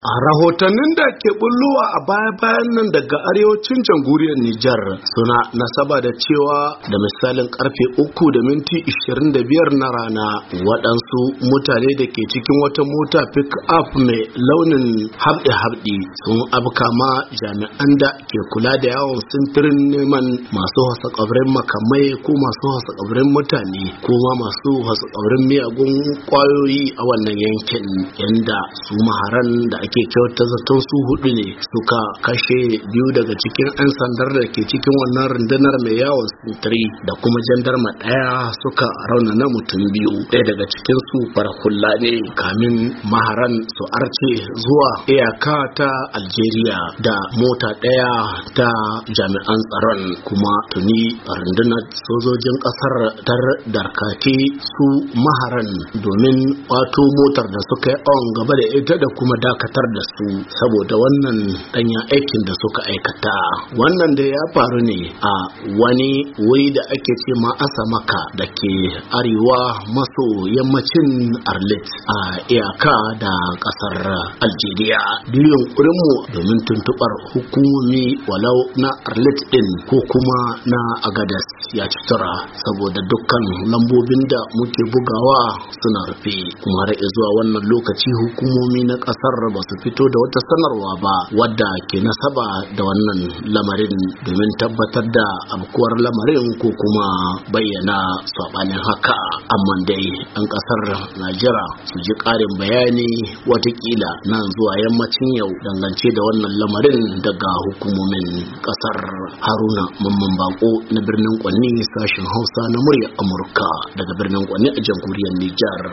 A rahotannin da ke bullowa a baya-bayan nan daga arewacin jamhuriyar Nijar suna nasaba da cewa da misalin ƙarfe uku da minti 25 na rana waɗansu mutane da ke cikin wata mota pick up mai launin habɗe-habɗe sun abka ma jami'an da ke kula da yawon sintirin neman masu hasa makamai ko masu hasa mutane ko ma masu hasa miyagun ƙwayoyi a wannan yankin yanda su maharan da ake kyauta zaton su huɗu ne suka kashe biyu daga cikin 'yan sandar da ke cikin wannan rundunar mai yawon sintiri da kuma jandarma ɗaya suka raunana mutum biyu. Ɗaya daga cikin su farahulla ne kamin maharan su arce zuwa iyaka ta algeria da mota ɗaya ta jami'an tsaron. Kuma tuni rundunar sojojin ƙasar tar darkake su maharan domin wato motar da suka yi awon gaba da ita da kuma dakatar da su saboda wannan danyen aikin da suka aikata. Wannan da ya faru ne a wani wuri da ake ce ma asamaka da ke arewa maso yammacin arlit a iyaka da ƙasar algeria? Biyan mu domin tuntubar hukumomi walau na arlit din ko kuma na agadas ya tura saboda dukkan lambobin da muke bugawa suna rufe. Kuma har zuwa wannan lokaci hukumomi na ƙasar ba su fito da wata sanarwa ba wadda ke nasaba da wannan lamarin domin tabbatar da abkuwar lamarin ko kuma bayyana sabanin haka. Amma dai an ƙasar najera su ji karin bayani wataƙila nan zuwa yammacin yau dangance da wannan lamarin daga hukumomin ƙasar haruna mamman bako na birnin kwanni sashen hausa na murya amurka daga birnin kwanni a jamhuriyar nijar.